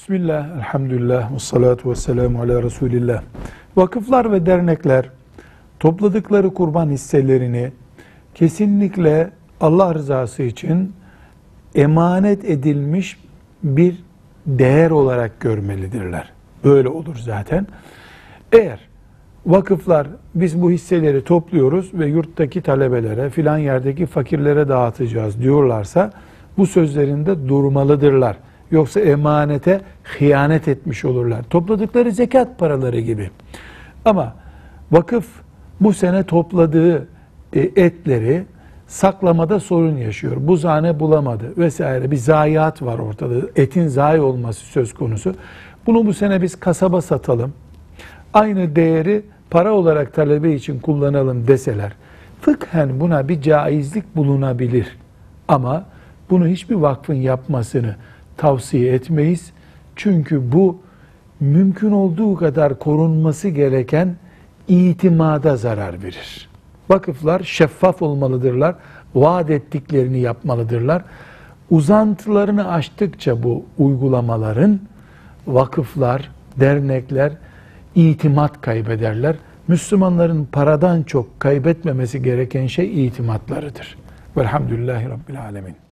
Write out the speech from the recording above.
Bismillah, elhamdülillah, ve salatu ve selamu ala Resulillah. Vakıflar ve dernekler topladıkları kurban hisselerini kesinlikle Allah rızası için emanet edilmiş bir değer olarak görmelidirler. Böyle olur zaten. Eğer vakıflar biz bu hisseleri topluyoruz ve yurttaki talebelere filan yerdeki fakirlere dağıtacağız diyorlarsa bu sözlerinde durmalıdırlar. Yoksa emanete hıyanet etmiş olurlar. Topladıkları zekat paraları gibi. Ama vakıf bu sene topladığı e, etleri saklamada sorun yaşıyor. Buzhane bulamadı vesaire bir zayiat var ortada. Etin zayi olması söz konusu. Bunu bu sene biz kasaba satalım. Aynı değeri para olarak talebe için kullanalım deseler fıkhen buna bir caizlik bulunabilir. Ama bunu hiçbir vakfın yapmasını tavsiye etmeyiz. Çünkü bu mümkün olduğu kadar korunması gereken itimada zarar verir. Vakıflar şeffaf olmalıdırlar. Vaat ettiklerini yapmalıdırlar. Uzantılarını aştıkça bu uygulamaların vakıflar, dernekler itimat kaybederler. Müslümanların paradan çok kaybetmemesi gereken şey itimatlarıdır. Velhamdülillahi Rabbil Alemin.